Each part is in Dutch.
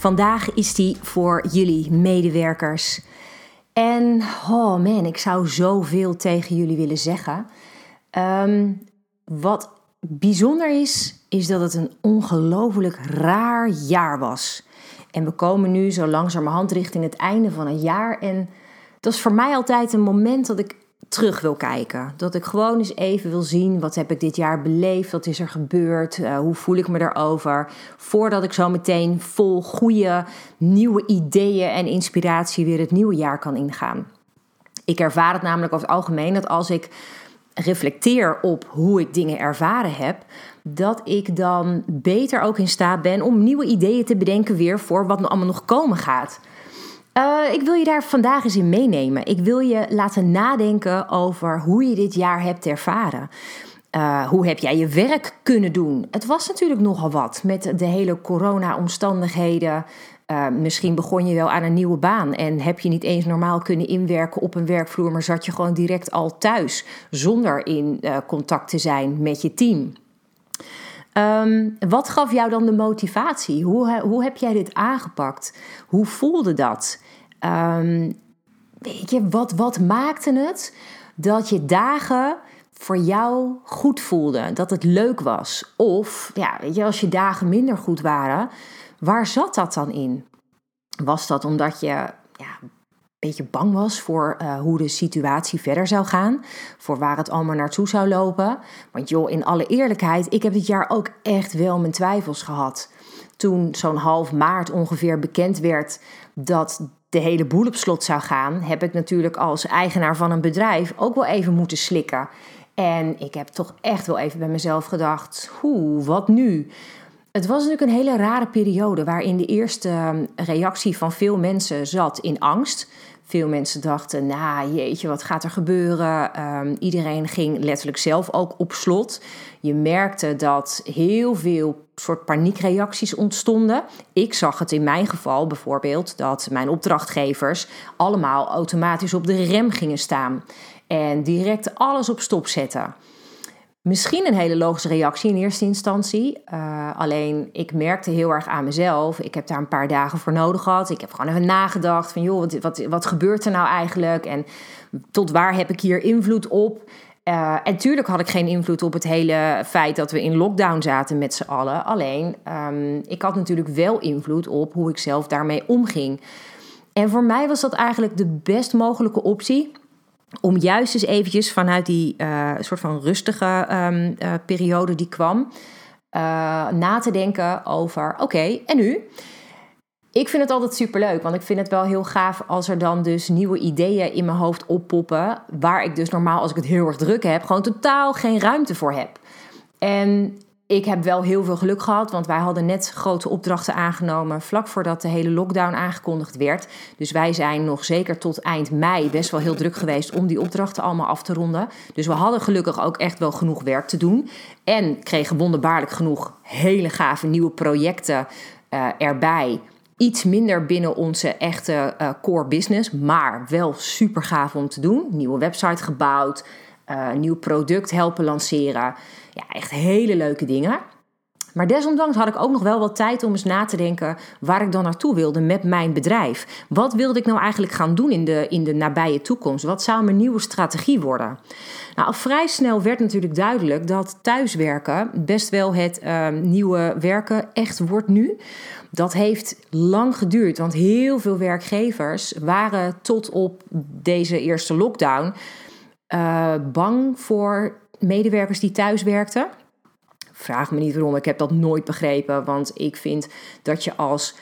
Vandaag is die voor jullie medewerkers. En oh man, ik zou zoveel tegen jullie willen zeggen. Ehm, wat bijzonder is, is dat het een ongelooflijk raar jaar was. En we komen nu zo langzamerhand richting het einde van het jaar. En dat is voor mij altijd een moment dat ik terug wil kijken. Dat ik gewoon eens even wil zien wat heb ik dit jaar beleefd, wat is er gebeurd, uh, hoe voel ik me daarover. Voordat ik zo meteen vol goede nieuwe ideeën en inspiratie weer het nieuwe jaar kan ingaan. Ik ervaar het namelijk over het algemeen dat als ik reflecteer op hoe ik dingen ervaren heb, dat ik dan beter ook in staat ben om nieuwe ideeën te bedenken weer voor wat allemaal nog komen gaat. Uh, ik wil je daar vandaag eens in meenemen. Ik wil je laten nadenken over hoe je dit jaar hebt ervaren. Uh, hoe heb jij je werk kunnen doen? Het was natuurlijk nogal wat met de hele corona-omstandigheden. Uh, misschien begon je wel aan een nieuwe baan en heb je niet eens normaal kunnen inwerken op een werkvloer, maar zat je gewoon direct al thuis zonder in contact te zijn met je team. Um, wat gaf jou dan de motivatie? Hoe, hoe heb jij dit aangepakt? Hoe voelde dat? Um, weet je, wat, wat maakte het dat je dagen voor jou goed voelde? Dat het leuk was? Of, ja, weet je, als je dagen minder goed waren, waar zat dat dan in? Was dat omdat je ja, beetje bang was voor uh, hoe de situatie verder zou gaan. Voor waar het allemaal naartoe zou lopen. Want joh, in alle eerlijkheid, ik heb dit jaar ook echt wel mijn twijfels gehad. Toen zo'n half maart ongeveer bekend werd dat de hele boel op slot zou gaan, heb ik natuurlijk als eigenaar van een bedrijf ook wel even moeten slikken. En ik heb toch echt wel even bij mezelf gedacht: hoe, wat nu? Het was natuurlijk een hele rare periode waarin de eerste ehm, reactie van veel mensen zat in angst. Veel mensen dachten, nou jeetje, wat gaat er gebeuren? Um, iedereen ging letterlijk zelf ook op slot. Je merkte dat heel veel soort paniekreacties ontstonden. Ik zag het in mijn geval bijvoorbeeld dat mijn opdrachtgevers allemaal automatisch op de rem gingen staan en direct alles op stop zetten. Misschien een hele logische reactie in eerste instantie. Uh, alleen ik merkte heel erg aan mezelf. Ik heb daar een paar dagen voor nodig gehad. Ik heb gewoon even nagedacht van joh, wat, wat, wat gebeurt er nou eigenlijk? En tot waar heb ik hier invloed op? Uh, en tuurlijk had ik geen invloed op het hele feit dat we in lockdown zaten met z'n allen. Alleen, um, ik had natuurlijk wel invloed op hoe ik zelf daarmee omging. En voor mij was dat eigenlijk de best mogelijke optie om juist eens eventjes vanuit die uh, soort van rustige um, uh, periode die kwam, uh, na te denken over: oké, en nu? Ik vind het altijd superleuk, want ik vind het wel heel gaaf als er dan dus nieuwe ideeën in mijn hoofd oppoppen, waar ik dus normaal als ik het heel erg druk heb, gewoon totaal geen ruimte voor heb. En ik heb wel heel veel geluk gehad, want wij hadden net grote opdrachten aangenomen vlak voordat de hele lockdown aangekondigd werd. Dus wij zijn nog zeker tot eind mei best wel heel druk geweest om die opdrachten allemaal af te ronden. Dus we hadden gelukkig ook echt wel genoeg werk te doen. En kregen wonderbaarlijk genoeg hele gave nieuwe projecten uh, erbij. Iets minder binnen onze echte uh, core business, maar wel super gaaf om te doen. Nieuwe website gebouwd, uh, nieuw product helpen lanceren. Echt hele leuke dingen. Maar desondanks had ik ook nog wel wat tijd om eens na te denken waar ik dan naartoe wilde met mijn bedrijf. Wat wilde ik nou eigenlijk gaan doen in de, in de nabije toekomst? Wat zou mijn nieuwe strategie worden? Nou, al vrij snel werd natuurlijk duidelijk dat thuiswerken best wel het uh, nieuwe werken echt wordt nu. Dat heeft lang geduurd, want heel veel werkgevers waren tot op deze eerste lockdown uh, bang voor medewerkers die thuis werkten. Vraag me niet waarom, ik heb dat nooit begrepen. Want ik vind dat je als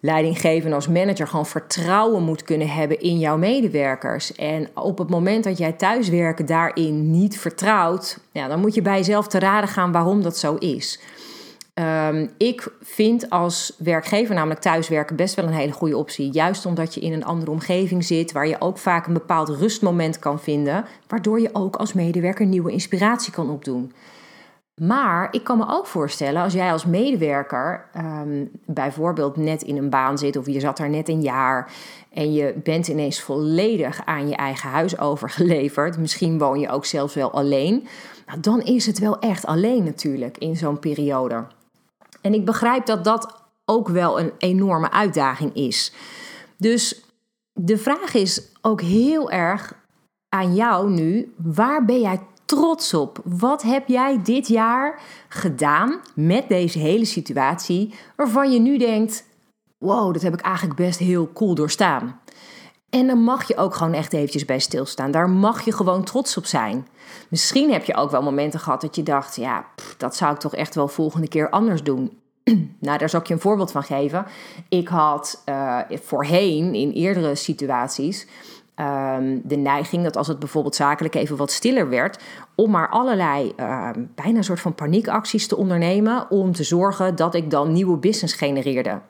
leidinggever als manager gewoon vertrouwen moet kunnen hebben in jouw medewerkers. En op het moment dat jij thuiswerken daarin niet vertrouwt, ja, dan moet je bij jezelf te raden gaan waarom dat zo is. Ehm, ik vind als werkgever namelijk thuiswerken best wel een hele goede optie. Juist omdat je in een andere omgeving zit, waar je ook vaak een bepaald rustmoment kan vinden, waardoor je ook als medewerker nieuwe inspiratie kan opdoen. Maar ik kan me ook voorstellen, als jij als medewerker ehm, bijvoorbeeld net in een baan zit of je zat daar net een jaar en je bent ineens volledig aan je eigen huis overgeleverd, misschien woon je ook zelfs wel alleen, nou, dan is het wel echt alleen natuurlijk in zo'n periode. En ik begrijp dat dat ook wel een enorme uitdaging is. Dus de vraag is ook heel erg aan jou nu: waar ben jij trots op? Wat heb jij dit jaar gedaan met deze hele situatie waarvan je nu denkt: wow, dat heb ik eigenlijk best heel cool doorstaan? En dan mag je ook gewoon echt eventjes bij stilstaan. Daar mag je gewoon trots op zijn. Misschien heb je ook wel momenten gehad dat je dacht: ja, dat zou ik toch echt wel volgende keer anders doen. nou, daar zal ik je een voorbeeld van geven. Ik had uh, voorheen in eerdere situaties Ehm, de neiging dat als het bijvoorbeeld zakelijk even wat stiller werd, om maar allerlei ehm, bijna een soort van paniekacties te ondernemen om te zorgen dat ik dan nieuwe business genereerde.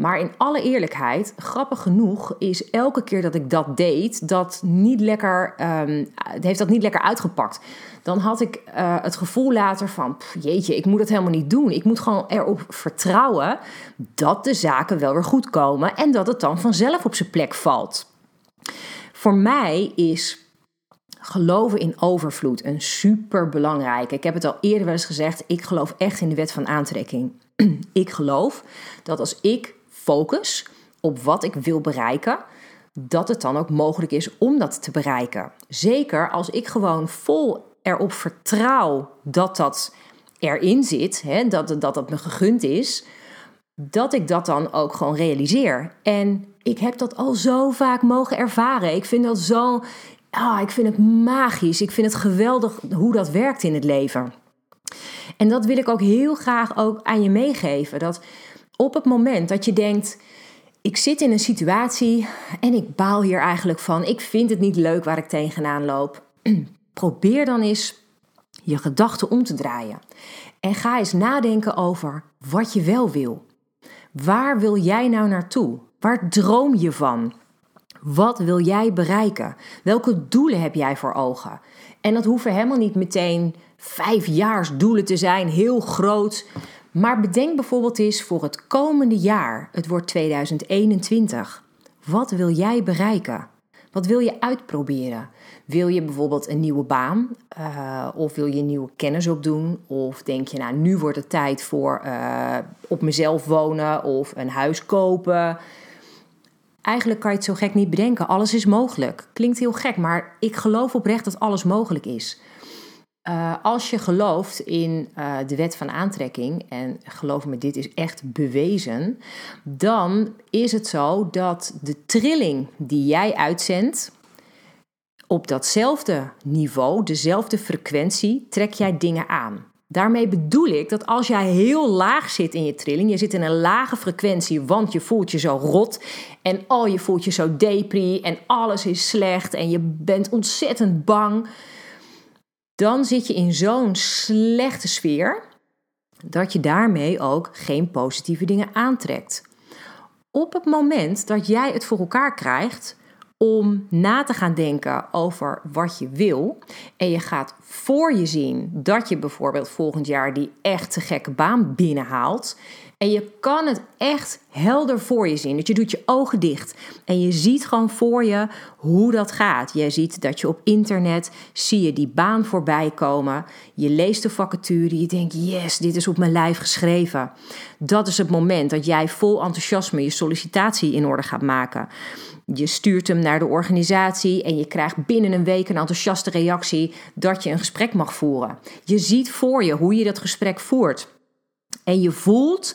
Maar in alle eerlijkheid, grappig genoeg, is elke keer dat ik dat deed, dat niet lekker, um, heeft dat niet lekker uitgepakt. Dan had ik uh, het gevoel later van, jeetje, ik moet het helemaal niet doen. Ik moet gewoon erop vertrouwen dat de zaken wel weer goed komen en dat het dan vanzelf op zijn plek valt. Voor mij is geloven in overvloed een super belangrijke. Ik heb het al eerder wel eens gezegd. Ik geloof echt in de wet van aantrekking. ik geloof dat als ik focus op wat ik wil bereiken, dat het dan ook mogelijk is om dat te bereiken. Zeker als ik gewoon vol erop vertrouw dat dat erin zit, hè, dat, dat dat me gegund is, dat ik dat dan ook gewoon realiseer. En ik heb dat al zo vaak mogen ervaren. Ik vind dat zo. Ah, ik vind het magisch. Ik vind het geweldig hoe dat werkt in het leven. En dat wil ik ook heel graag ook aan je meegeven. Dat op het moment dat je denkt. Ik zit in een situatie en ik baal hier eigenlijk van. Ik vind het niet leuk waar ik tegenaan loop. Probeer dan eens je gedachten om te draaien. En ga eens nadenken over wat je wel wil. Waar wil jij nou naartoe? Waar droom je van? Wat wil jij bereiken? Welke doelen heb jij voor ogen? En dat hoeven helemaal niet meteen vijfjaarsdoelen te zijn, heel groot. Maar bedenk bijvoorbeeld eens voor het komende jaar, het wordt 2021. Wat wil jij bereiken? Wat wil je uitproberen? Wil je bijvoorbeeld een nieuwe baan? Uh, of wil je nieuwe kennis opdoen? Of denk je, nou, nu wordt het tijd voor uh, op mezelf wonen of een huis kopen? Eigenlijk kan je het zo gek niet bedenken. Alles is mogelijk. Klinkt heel gek, maar ik geloof oprecht dat alles mogelijk is. Uh, als je gelooft in uh, de wet van aantrekking, en geloof me, dit is echt bewezen, dan is het zo dat de trilling die jij uitzendt, op datzelfde niveau, dezelfde frequentie, trek jij dingen aan. Daarmee bedoel ik dat als jij heel laag zit in je trilling, je zit in een lage frequentie, want je voelt je zo rot en oh, je voelt je zo depri en alles is slecht en je bent ontzettend bang, dan zit je in zo'n slechte sfeer dat je daarmee ook geen positieve dingen aantrekt. Op het moment dat jij het voor elkaar krijgt om na te gaan denken over wat je wil. En je gaat voor je zien dat je bijvoorbeeld volgend jaar die echt te gekke baan binnenhaalt. En je kan het echt helder voor je zien. Dat je doet je ogen dicht. En je ziet gewoon voor je hoe dat gaat. Je ziet dat je op internet zie je die baan voorbij komen. Je leest de vacature. Je denkt, yes, dit is op mijn lijf geschreven. Dat is het moment dat jij vol enthousiasme je sollicitatie in orde gaat maken. Je stuurt hem naar de organisatie en je krijgt binnen een week een enthousiaste reactie dat je een gesprek mag voeren. Je ziet voor je hoe je dat gesprek voert. En je voelt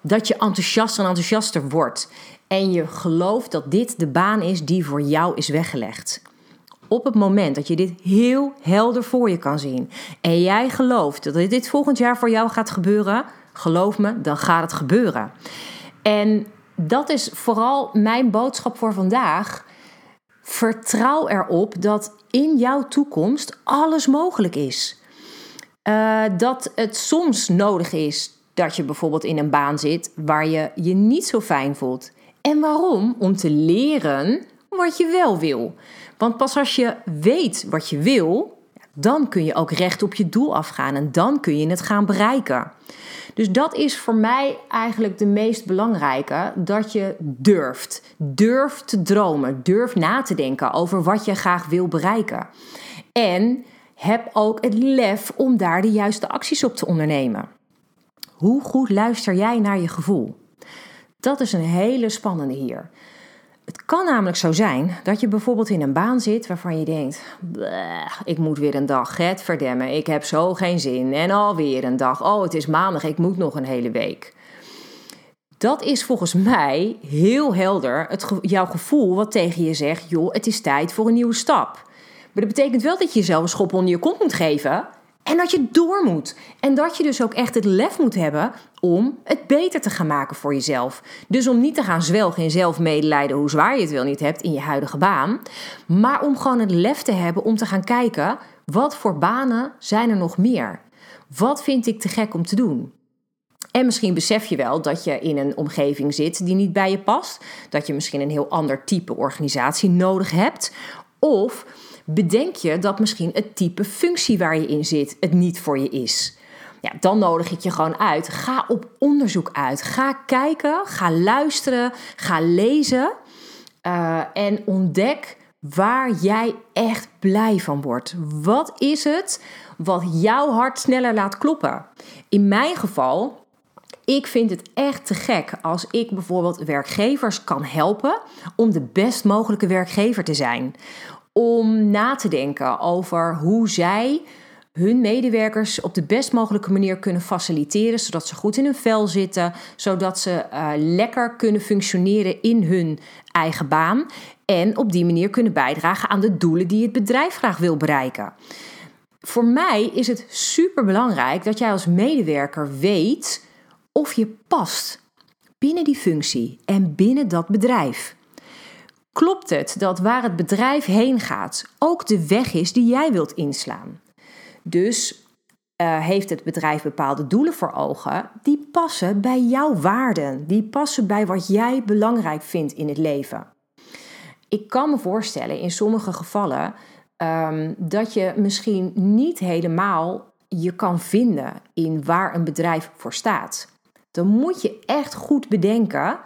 dat je enthousiaster en enthousiaster wordt. En je gelooft dat dit de baan is die voor jou is weggelegd. Op het moment dat je dit heel helder voor je kan zien en jij gelooft dat dit volgend jaar voor jou gaat gebeuren, geloof me, dan gaat het gebeuren. En dat is vooral mijn boodschap voor vandaag. Vertrouw erop dat in jouw toekomst alles mogelijk is. Uh, dat het soms nodig is dat je bijvoorbeeld in een baan zit waar je je niet zo fijn voelt. En waarom? Om te leren wat je wel wil. Want pas als je weet wat je wil, dan kun je ook recht op je doel afgaan en dan kun je het gaan bereiken. Dus dat is voor mij eigenlijk de meest belangrijke: dat je durft. Durft te dromen, durf na te denken over wat je graag wil bereiken. En heb ook het lef om daar de juiste acties op te ondernemen. Hoe goed luister jij naar je gevoel? Dat is een hele spannende hier. Het kan namelijk zo zijn dat je bijvoorbeeld in een baan zit waarvan je denkt: ik moet weer een dag, het verdemmen, ik heb zo geen zin. En alweer een dag, oh het is maandag, ik moet nog een hele week. Dat is volgens mij heel helder het jouw gevoel wat tegen je zegt: joh, het is tijd voor een nieuwe stap. Maar dat betekent wel dat je jezelf een schop onder je kont moet geven en dat je door moet. En dat je dus ook echt het lef moet hebben om het beter te gaan maken voor jezelf. Dus om niet te gaan zwelgen in zelfmedelijden, hoe zwaar je het wel niet hebt in je huidige baan. Maar om gewoon het lef te hebben om te gaan kijken, wat voor banen zijn er nog meer? Wat vind ik te gek om te doen? En misschien besef je wel dat je in een omgeving zit die niet bij je past. Dat je misschien een heel ander type organisatie nodig hebt. Of bedenk je dat misschien het type functie waar je in zit het niet voor je is. Ja, dan nodig ik je gewoon uit. Ga op onderzoek uit. Ga kijken, ga luisteren, ga lezen uh, en ontdek waar jij echt blij van wordt. Wat is het wat jouw hart sneller laat kloppen? In mijn geval ik vind het echt te gek als ik bijvoorbeeld werkgevers kan helpen om de best mogelijke werkgever te zijn om na te denken over hoe zij hun medewerkers op de best mogelijke manier kunnen faciliteren, zodat ze goed in hun vel zitten, zodat ze uh, lekker kunnen functioneren in hun eigen baan en op die manier kunnen bijdragen aan de doelen die het bedrijf graag wil bereiken. Voor mij is het super belangrijk dat jij als medewerker weet of je past binnen die functie en binnen dat bedrijf. Klopt het dat waar het bedrijf heen gaat ook de weg is die jij wilt inslaan? Dus uh, heeft het bedrijf bepaalde doelen voor ogen die passen bij jouw waarden, die passen bij wat jij belangrijk vindt in het leven. Ik kan me voorstellen in sommige gevallen um, dat je misschien niet helemaal je kan vinden in waar een bedrijf voor staat. Dan moet je echt goed bedenken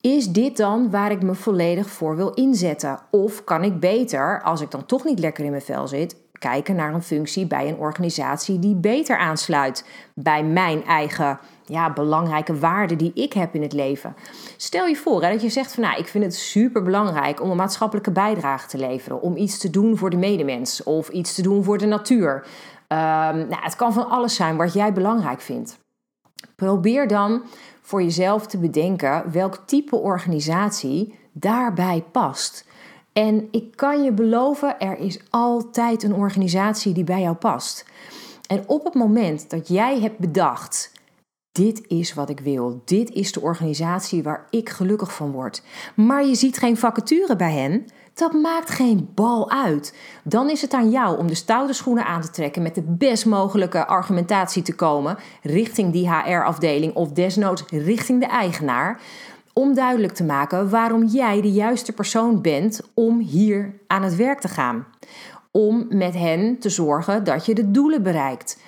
is dit dan waar ik me volledig voor wil inzetten? Of kan ik beter, als ik dan toch niet lekker in mijn vel zit, kijken naar een functie bij een organisatie die beter aansluit bij mijn eigen ja, belangrijke waarden die ik heb in het leven? Stel je voor hè, dat je zegt van nou, ik vind het super belangrijk om een maatschappelijke bijdrage te leveren, om iets te doen voor de medemens of iets te doen voor de natuur. Um, nou, het kan van alles zijn wat jij belangrijk vindt. Probeer dan voor jezelf te bedenken welk type organisatie daarbij past. En ik kan je beloven, er is altijd een organisatie die bij jou past. En op het moment dat jij hebt bedacht, dit is wat ik wil, dit is de organisatie waar ik gelukkig van word, maar je ziet geen vacature bij hen, dat maakt geen bal uit. Dan is het aan jou om de stoute schoenen aan te trekken met de best mogelijke argumentatie te komen richting die HR-afdeling of desnoods richting de eigenaar. Om duidelijk te maken waarom jij de juiste persoon bent om hier aan het werk te gaan. Om met hen te zorgen dat je de doelen bereikt.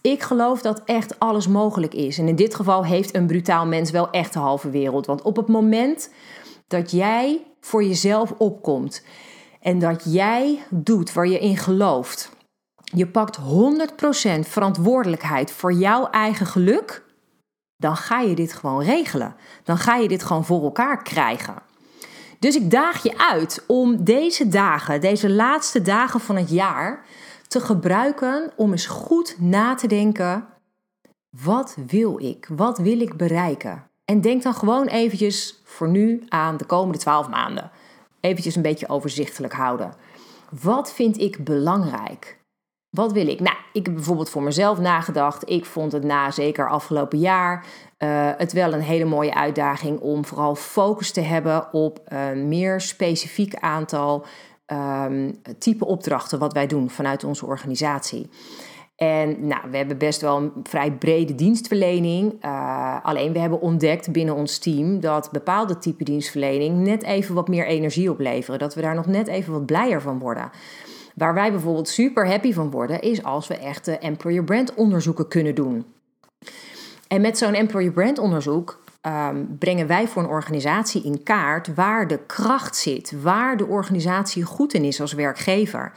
Ik geloof dat echt alles mogelijk is. En in dit geval heeft een brutaal mens wel echt de halve wereld. Want op het moment dat jij voor jezelf opkomt en dat jij doet waar je in gelooft, je pakt 100% verantwoordelijkheid voor jouw eigen geluk, dan ga je dit gewoon regelen. Dan ga je dit gewoon voor elkaar krijgen. Dus ik daag je uit om deze dagen, deze laatste dagen van het jaar, te gebruiken om eens goed na te denken: wat wil ik? Wat wil ik bereiken? En denk dan gewoon eventjes voor nu aan de komende 12 maanden. Eventjes een beetje overzichtelijk houden. Wat vind ik belangrijk? Wat wil ik? Nou, ik heb bijvoorbeeld voor mezelf nagedacht. Ik vond het na zeker afgelopen jaar uh, het wel een hele mooie uitdaging om vooral focus te hebben op een meer specifiek aantal um, type opdrachten wat wij doen vanuit onze organisatie. En nou, we hebben best wel een vrij brede dienstverlening. Uh, alleen we hebben ontdekt binnen ons team dat bepaalde type dienstverlening net even wat meer energie opleveren. Dat we daar nog net even wat blijer van worden. Waar wij bijvoorbeeld super happy van worden, is als we echte employer brand onderzoeken kunnen doen. En met zo'n employer brand onderzoek um, brengen wij voor een organisatie in kaart waar de kracht zit, waar de organisatie goed in is als werkgever.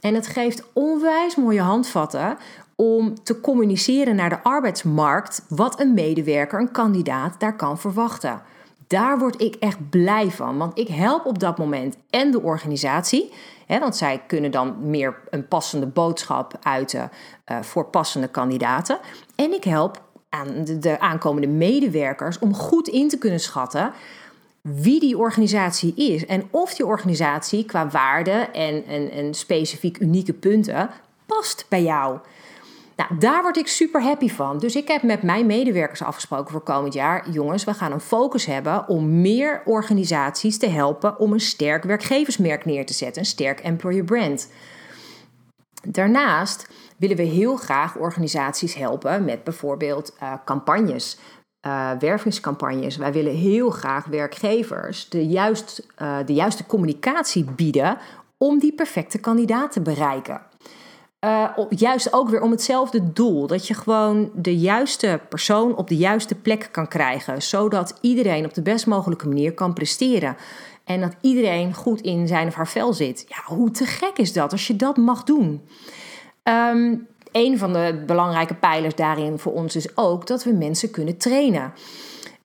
En het geeft onwijs mooie handvatten om te communiceren naar de arbeidsmarkt wat een medewerker, een kandidaat daar kan verwachten. Daar word ik echt blij van, want ik help op dat moment en de organisatie, hè, want zij kunnen dan meer een passende boodschap uiten uh, voor passende kandidaten. En ik help aan de, de aankomende medewerkers om goed in te kunnen schatten wie die organisatie is en of die organisatie qua waarde en, en, en specifiek unieke punten past bij jou. Nou, daar word ik super happy van. Dus ik heb met mijn medewerkers afgesproken voor komend jaar: jongens, we gaan een focus hebben om meer organisaties te helpen om een sterk werkgeversmerk neer te zetten, een sterk employer brand. Daarnaast willen we heel graag organisaties helpen met bijvoorbeeld uh, campagnes uh, wervingscampagnes. Wij willen heel graag werkgevers de, juist, uh, de juiste communicatie bieden om die perfecte kandidaat te bereiken. Uh, juist ook weer om hetzelfde doel. Dat je gewoon de juiste persoon op de juiste plek kan krijgen. Zodat iedereen op de best mogelijke manier kan presteren. En dat iedereen goed in zijn of haar vel zit. Ja, hoe te gek is dat als je dat mag doen? Um, een van de belangrijke pijlers daarin voor ons is ook dat we mensen kunnen trainen.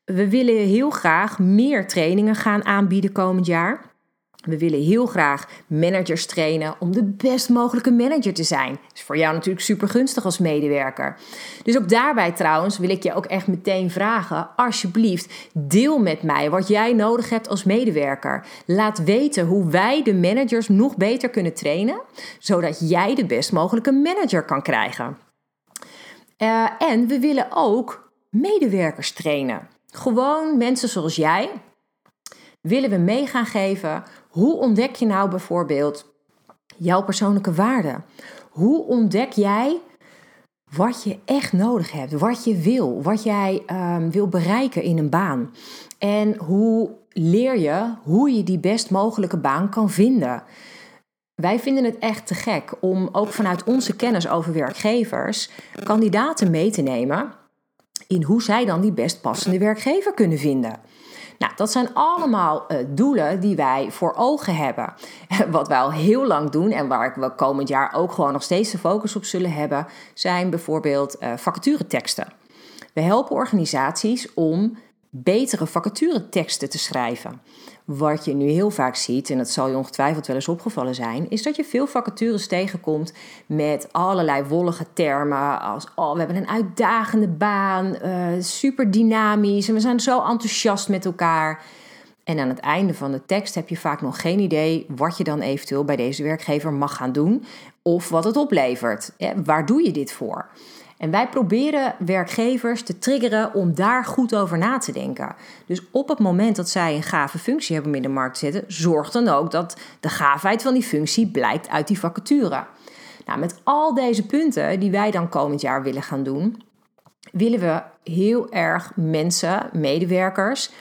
We willen heel graag meer trainingen gaan aanbieden komend jaar. We willen heel graag managers trainen om de best mogelijke manager te zijn. Dat is voor jou natuurlijk super gunstig als medewerker. Dus ook daarbij trouwens wil ik je ook echt meteen vragen: alsjeblieft, deel met mij wat jij nodig hebt als medewerker. Laat weten hoe wij de managers nog beter kunnen trainen, zodat jij de best mogelijke manager kan krijgen. Uh, en we willen ook medewerkers trainen. Gewoon mensen zoals jij willen we mee gaan geven hoe ontdek je nou bijvoorbeeld jouw persoonlijke waarde? Hoe ontdek jij wat je echt nodig hebt, wat je wil, wat jij um, wil bereiken in een baan? En hoe leer je hoe je die best mogelijke baan kan vinden? Wij vinden het echt te gek om ook vanuit onze kennis over werkgevers kandidaten mee te nemen in hoe zij dan die best passende werkgever kunnen vinden. Nou, dat zijn allemaal uh, doelen die wij voor ogen hebben. Wat wij al heel lang doen en waar we komend jaar ook gewoon nog steeds de focus op zullen hebben, zijn bijvoorbeeld uh, vacatureteksten. We helpen organisaties om betere vacatureteksten te schrijven. Wat je nu heel vaak ziet, en dat zal je ongetwijfeld wel eens opgevallen zijn, is dat je veel vacatures tegenkomt met allerlei wollige termen als oh, we hebben een uitdagende baan, uh, super dynamisch en we zijn zo enthousiast met elkaar. En aan het einde van de tekst heb je vaak nog geen idee wat je dan eventueel bij deze werkgever mag gaan doen of wat het oplevert. Waar doe je dit voor? En wij proberen werkgevers te triggeren om daar goed over na te denken. Dus op het moment dat zij een gave functie hebben om in de markt te zetten, zorg dan ook dat de gaafheid van die functie blijkt uit die vacature. Nou, met al deze punten die wij dan komend jaar willen gaan doen, willen we heel erg mensen, medewerkers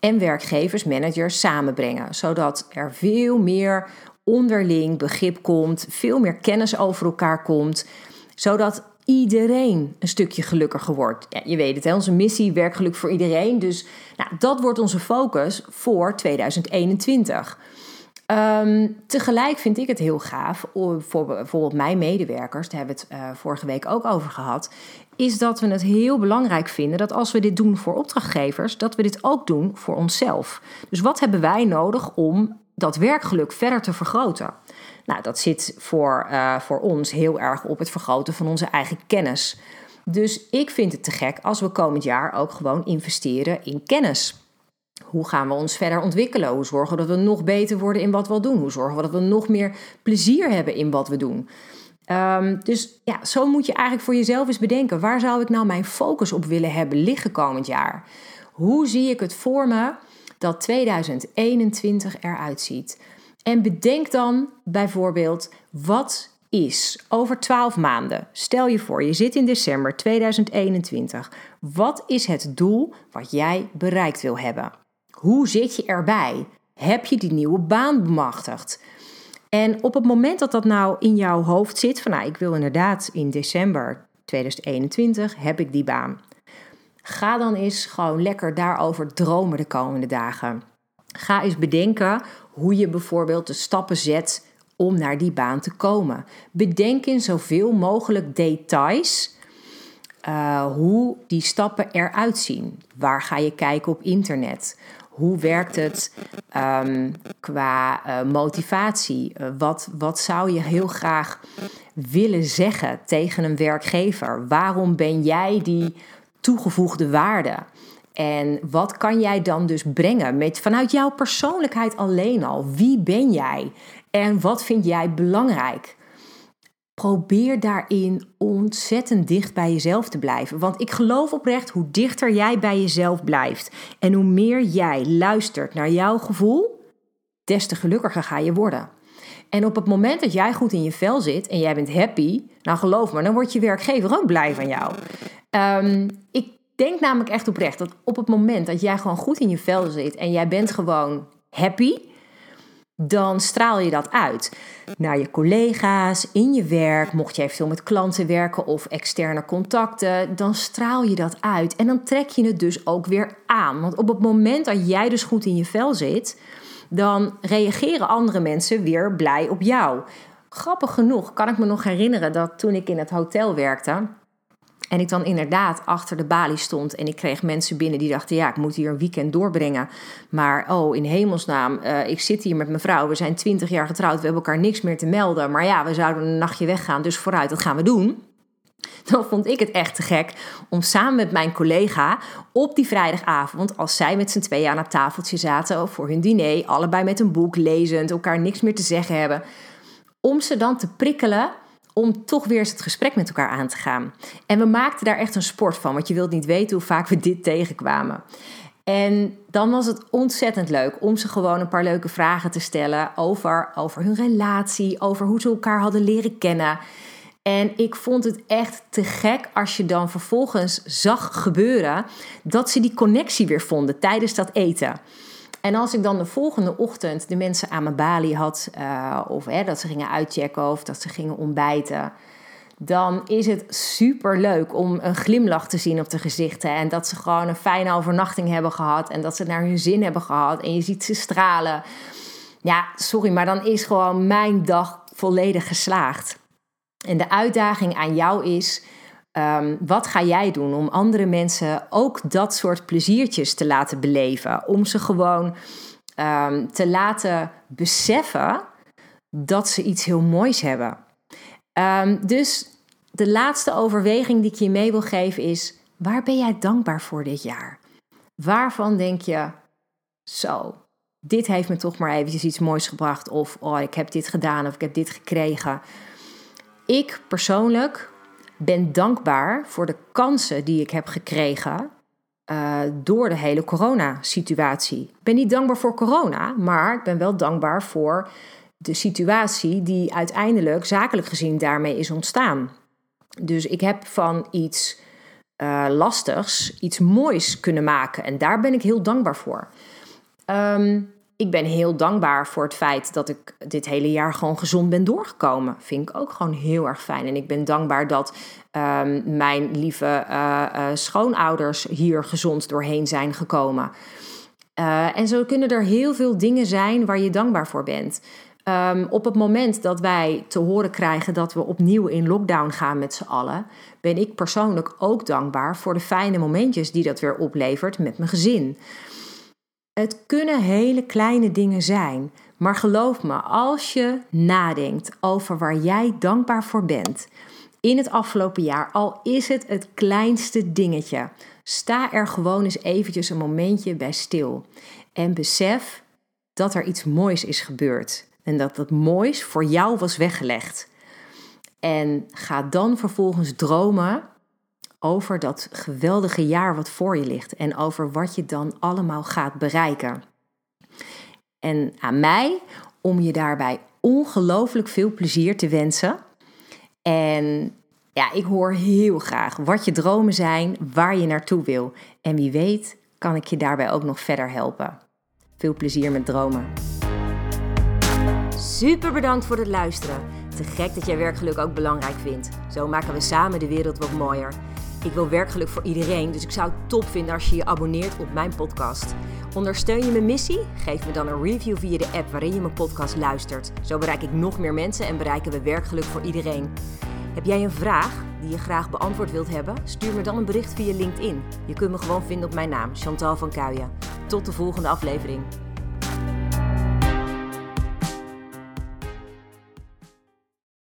en werkgevers, managers samenbrengen, zodat er veel meer onderling begrip komt, veel meer kennis over elkaar komt, zodat iedereen een stukje gelukkiger wordt. Ja, je weet het, hè? onze missie werkgeluk voor iedereen. Dus nou, dat wordt onze focus voor 2021. Um, ehm, tegelijk vind ik het heel gaaf voor bijvoorbeeld mijn medewerkers, daar hebben we het uh, vorige week ook over gehad, is dat we het heel belangrijk vinden dat als we dit doen voor opdrachtgevers, dat we dit ook doen voor onszelf. Dus wat hebben wij nodig om dat werkgeluk verder te vergroten? Nou, dat zit voor, uh, voor ons heel erg op het vergroten van onze eigen kennis. Dus ik vind het te gek als we komend jaar ook gewoon investeren in kennis. Hoe gaan we ons verder ontwikkelen? Hoe zorgen we dat we nog beter worden in wat we doen? Hoe zorgen we dat we nog meer plezier hebben in wat we doen? Um, dus ja, zo moet je eigenlijk voor jezelf eens bedenken: waar zou ik nou mijn focus op willen hebben liggen komend jaar? Hoe zie ik het voor me dat 2021 eruit ziet? En bedenk dan bijvoorbeeld wat is over 12 maanden, stel je voor, je zit in december 2021. Wat is het doel wat jij bereikt wil hebben? Hoe zit je erbij? Heb je die nieuwe baan bemachtigd? En op het moment dat dat nou in jouw hoofd zit, van nou, ik wil inderdaad in december 2021 heb ik die baan. Ga dan eens gewoon lekker daarover dromen de komende dagen. Ga eens bedenken hoe je bijvoorbeeld de stappen zet om naar die baan te komen. Bedenk in zoveel mogelijk details uh, hoe die stappen eruit zien. Waar ga je kijken op internet? Hoe werkt het um, qua uh, motivatie? Uh, wat, wat zou je heel graag willen zeggen tegen een werkgever? Waarom ben jij die toegevoegde waarde? En wat kan jij dan dus brengen met, vanuit jouw persoonlijkheid alleen al? Wie ben jij? En wat vind jij belangrijk? Probeer daarin ontzettend dicht bij jezelf te blijven. Want ik geloof oprecht, hoe dichter jij bij jezelf blijft en hoe meer jij luistert naar jouw gevoel, des te gelukkiger ga je worden. En op het moment dat jij goed in je vel zit en jij bent happy, nou geloof me, dan wordt je werkgever ook blij van jou. Um, ik denk namelijk echt oprecht dat op het moment dat jij gewoon goed in je vel zit en jij bent gewoon happy, dan straal je dat uit naar je collega's, in je werk. Mocht je veel met klanten werken of externe contacten, dan straal je dat uit. En dan trek je het dus ook weer aan. Want op het moment dat jij dus goed in je vel zit, dan reageren andere mensen weer blij op jou. Grappig genoeg kan ik me nog herinneren dat toen ik in het hotel werkte en ik dan inderdaad achter de balie stond en ik kreeg mensen binnen die dachten: ja, ik moet hier een weekend doorbrengen. Maar oh, in hemelsnaam, uh, ik zit hier met mijn vrouw, we zijn twintig jaar getrouwd, we hebben elkaar niks meer te melden. Maar ja, we zouden een nachtje weggaan, dus vooruit, dat gaan we doen. Dan vond ik het echt te gek om samen met mijn collega op die vrijdagavond, als zij met z'n tweeën aan het tafeltje zaten voor hun diner, allebei met een boek lezend, elkaar niks meer te zeggen hebben, om ze dan te prikkelen om toch weer eens het gesprek met elkaar aan te gaan. En we maakten daar echt een sport van, want je wilt niet weten hoe vaak we dit tegenkwamen. En dan was het ontzettend leuk om ze gewoon een paar leuke vragen te stellen over, over hun relatie, over hoe ze elkaar hadden leren kennen. En ik vond het echt te gek als je dan vervolgens zag gebeuren dat ze die connectie weer vonden tijdens dat eten. En als ik dan de volgende ochtend de mensen aan mijn balie had, uh, of hè, dat ze gingen uitchecken of dat ze gingen ontbijten, dan is het super leuk om een glimlach te zien op de gezichten. En dat ze gewoon een fijne overnachting hebben gehad en dat ze naar hun zin hebben gehad. En je ziet ze stralen. Ja, sorry, maar dan is gewoon mijn dag volledig geslaagd. En de uitdaging aan jou is Ehm, wat ga jij doen om andere mensen ook dat soort pleziertjes te laten beleven? Om ze gewoon ehm, te laten beseffen dat ze iets heel moois hebben. Ehm, dus de laatste overweging die ik je mee wil geven is: waar ben jij dankbaar voor dit jaar? Waarvan denk je, zo, dit heeft me toch maar eventjes iets moois gebracht. Of oh, ik heb dit gedaan of ik heb dit gekregen. Ik persoonlijk ben dankbaar voor de kansen die ik heb gekregen uh, door de hele coronasituatie. Ik ben niet dankbaar voor corona, maar ik ben wel dankbaar voor de situatie die uiteindelijk zakelijk gezien daarmee is ontstaan. Dus ik heb van iets uh, lastigs iets moois kunnen maken en daar ben ik heel dankbaar voor. Um, ik ben heel dankbaar voor het feit dat ik dit hele jaar gewoon gezond ben doorgekomen. Vind ik ook gewoon heel erg fijn. En ik ben dankbaar dat um, mijn lieve uh, schoonouders hier gezond doorheen zijn gekomen. Uh, en zo kunnen er heel veel dingen zijn waar je dankbaar voor bent. Um, op het moment dat wij te horen krijgen dat we opnieuw in lockdown gaan met z'n allen, ben ik persoonlijk ook dankbaar voor de fijne momentjes die dat weer oplevert met mijn gezin. Het kunnen hele kleine dingen zijn, maar geloof me, als je nadenkt over waar jij dankbaar voor bent in het afgelopen jaar, al is het het kleinste dingetje, sta er gewoon eens eventjes een momentje bij stil en besef dat er iets moois is gebeurd en dat dat moois voor jou was weggelegd. En ga dan vervolgens dromen over dat geweldige jaar wat voor je ligt en over wat je dan allemaal gaat bereiken. En aan mij om je daarbij ongelooflijk veel plezier te wensen. En ja, ik hoor heel graag wat je dromen zijn, waar je naartoe wil. En wie weet kan ik je daarbij ook nog verder helpen. Veel plezier met dromen. Super bedankt voor het luisteren. Te gek dat jij werkgeluk ook belangrijk vindt. Zo maken we samen de wereld wat mooier. Ik wil werkgeluk voor iedereen, dus ik zou het top vinden als je je abonneert op mijn podcast. Ondersteun je mijn missie? Geef me dan een review via de app waarin je mijn podcast luistert. Zo bereik ik nog meer mensen en bereiken we werkgeluk voor iedereen. Heb jij een vraag die je graag beantwoord wilt hebben? Stuur me dan een bericht via LinkedIn. Je kunt me gewoon vinden op mijn naam, Chantal van Kuijen. Tot de volgende aflevering.